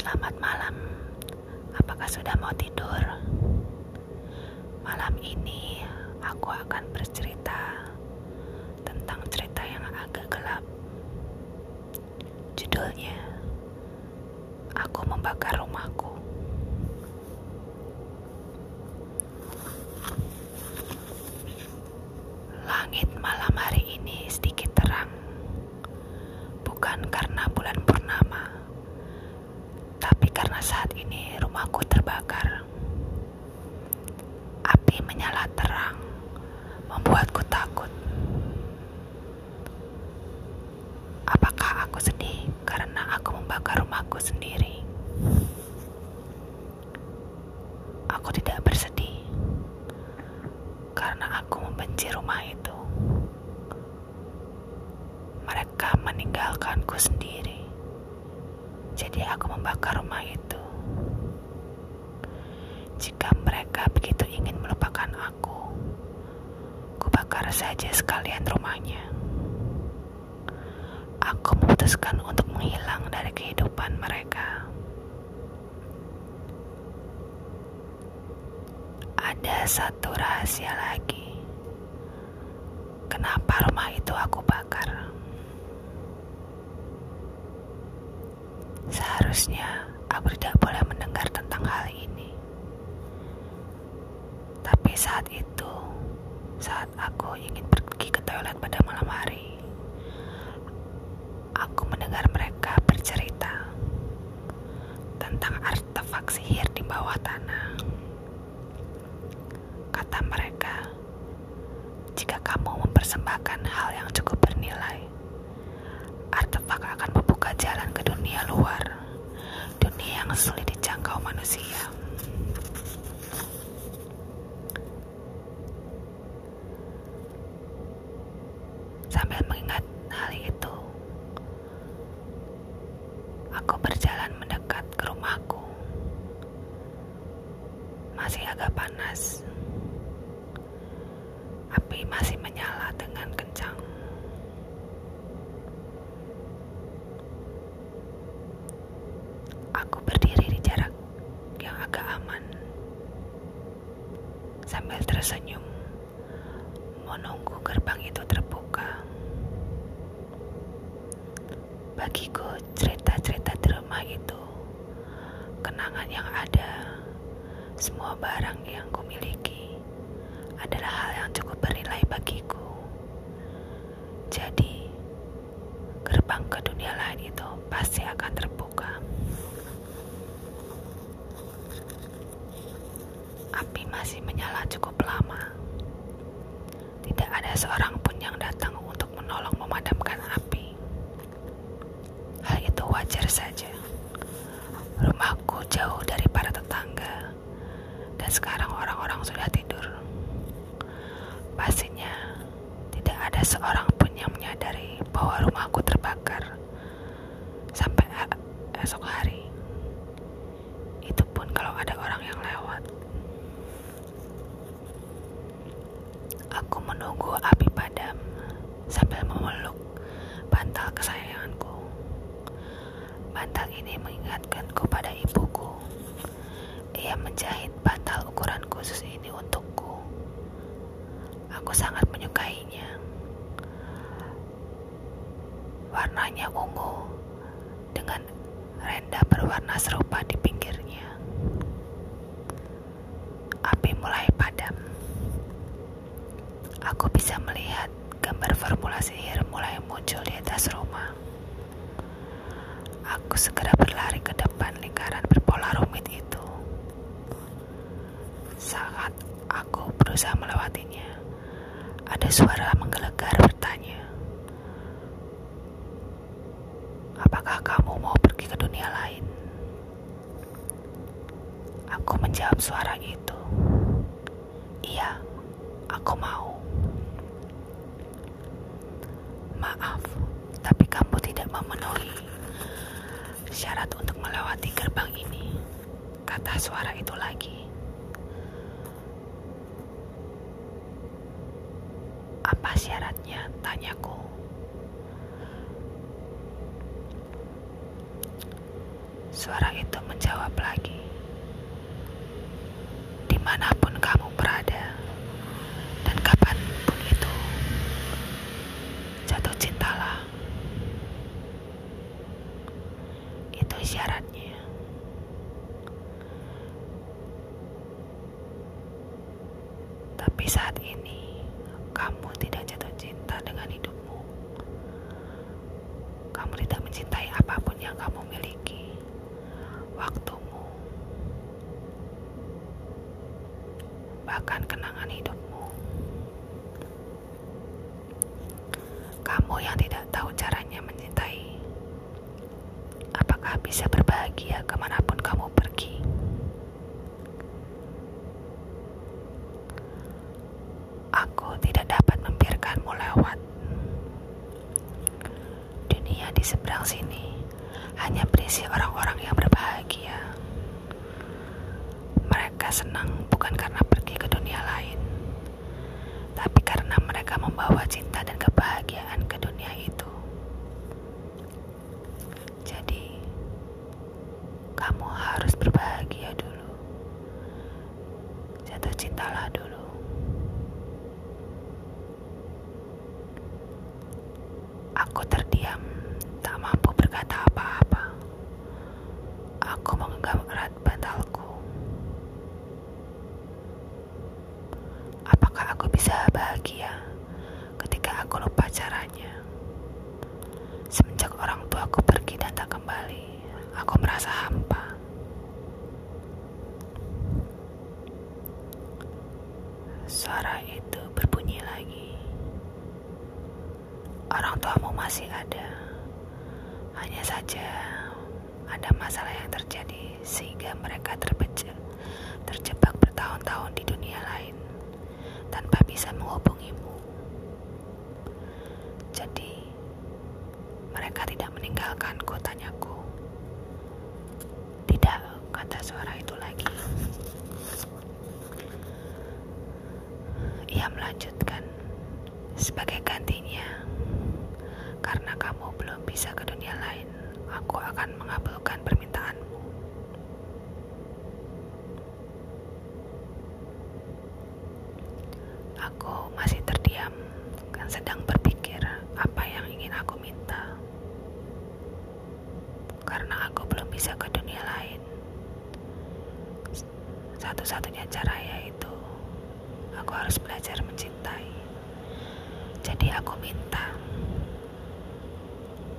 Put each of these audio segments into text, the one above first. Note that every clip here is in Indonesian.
Selamat malam. Apakah sudah mau tidur? Malam ini aku akan bercerita tentang cerita yang agak gelap. Judulnya Aku Membakar Rumahku. Langit malam hari ini sedikit terang. Bukan karena bulan purnama, tapi karena saat ini rumahku terbakar. Api menyala terang, membuatku takut. Apakah aku sedih karena aku membakar rumahku sendiri? Aku tidak bersedih karena aku membenci rumah itu. Mereka meninggalkanku sendiri, jadi aku membakar rumah itu. Jika mereka begitu ingin melupakan aku, kubakar saja sekalian rumahnya. Aku memutuskan untuk menghilang dari kehidupan mereka. Ada satu rahasia lagi. Kenapa rumah itu aku bakar? Seharusnya aku tidak boleh mendengar tentang hal ini. Tapi saat itu, saat aku ingin pergi ke toilet pada malam hari, aku mendengar mereka bercerita tentang artefak sihir di bawah tanah. Kata mereka, jika kamu mempersembahkan hal yang cukup bernilai, artefak akan membuka jalan ke dunia luar, dunia yang sulit dijangkau manusia. Sambil mengingat hal itu, aku berjalan mendekat ke rumahku. Masih agak panas. Api masih menyala dengan kencang. Aku berdiri di jarak yang agak aman. Sambil tersenyum, menunggu gerbang itu terbuka. Bagiku, cerita-cerita di rumah itu kenangan yang ada, semua barang yang kumiliki adalah hal yang cukup bernilai bagiku. Jadi, gerbang ke dunia lain itu pasti akan terbuka. Api masih menyala cukup lama. Tidak ada seorang pun yang datang untuk menolong memadamkan api. Hal itu wajar saja. Rumahku jauh dari para tetangga, dan sekarang orang-orang sudah tidur. Pastinya tidak ada seorang pun yang menyadari bahwa rumahku terbakar sampai esok hari. Itu pun kalau ada orang yang lewat. Aku menunggu api padam sambil memeluk bantal kesayanganku. Bantal ini mengingatkanku pada ibuku. Ia menjahit bantal ukuran khusus ini untukku. Aku sangat menyukainya. Warnanya ungu dengan renda berwarna serupa di pinggirnya. Api mulai padam. Aku bisa melihat gambar formula sihir mulai muncul di atas rumah. Aku segera berlari ke depan lingkaran berpola rumit itu. Saat aku berusaha melewatinya, ada suara menggelegar bertanya, "Apakah kamu mau pergi ke dunia lain?" Aku menjawab suara itu, "Iya, aku mau." Maaf, tapi kamu tidak memenuhi syarat untuk melewati gerbang ini, kata suara itu lagi. Apa syaratnya? Tanyaku. Suara itu menjawab lagi. Di mana pun kamu berada, dan kapan pun itu, jatuh cintalah. Itu syaratnya. Tapi saat ini, kamu tidak jatuh cinta dengan hidupmu. Kamu tidak mencintai apa pun yang kamu miliki. Waktumu, bahkan kenangan hidupmu. Kamu yang tidak tahu caranya mencintai. Apakah bisa berbahagia ke mana pun kamu pergi? Aku tidak dapat membiarkanmu lewat. Dunia di seberang sini hanya berisi orang-orang yang berbahagia. Senang bukan karena pergi ke dunia lain, tapi karena mereka membawa cinta dan kebahagiaan ke dunia itu. Jadi, kamu harus berbahagia dulu. Jatuh cintalah dulu. Aku terdiam, tak mampu berkata apa-apa. Aku menggenggam erat bantalku. Apakah aku bisa bahagia ketika aku lupa caranya? Semenjak orang tuaku pergi dan tak kembali, aku merasa hampa. Suara itu berbunyi lagi. Orang tuamu masih ada. Hanya saja ada masalah yang terjadi sehingga mereka terpecah, terjebak bertahun-tahun di dunia lain tanpa bisa menghubungimu. Jadi, mereka tidak meninggalkanku, tanyaku. Tidak, kata suara itu lagi. Ia melanjutkan, sebagai gantinya, karena kamu belum bisa ke dunia lain, aku akan mengabulkan permintaanmu. Aku masih terdiam dan sedang berpikir apa yang ingin aku minta. Karena aku belum bisa ke dunia lain. Satu-satunya cara yaitu aku harus belajar mencintai. Jadi aku minta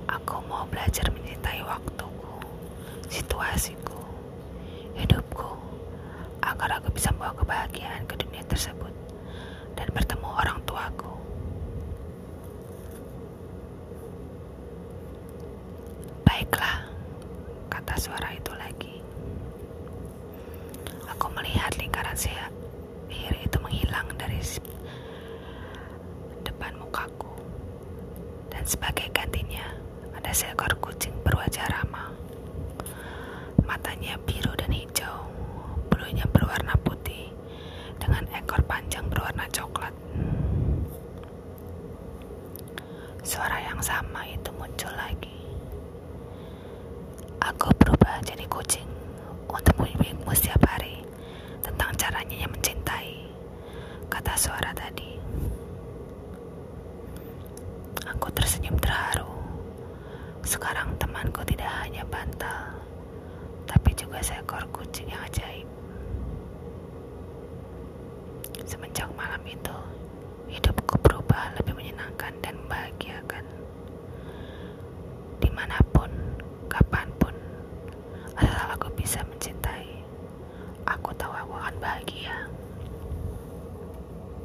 aku mau belajar mencintai waktuku, situasiku, hidupku agar aku bisa membawa kebahagiaan ke dunia tersebut dan bertemu orang tuaku. Baiklah, kata suara itu lagi. Aku melihat lingkaran sihir itu menghilang dari depan mukaku. Dan sebagai gantinya, ada seekor kucing berwajah ramah. Matanya biru dan hijau, bulunya berwarna putih, dengan ekor panjang berwarna coklat. Suara yang sama itu muncul lagi. Aku berubah jadi kucing untuk membimbingmu setiap hari tentang caranya yang mencintai, kata suara tadi. Aku tersenyum terharu. Sekarang temanku tidak hanya bantal, tapi juga seekor kucing yang ajaib. Semenjak malam itu, hidupku berubah lebih menyenangkan dan membahagiakan.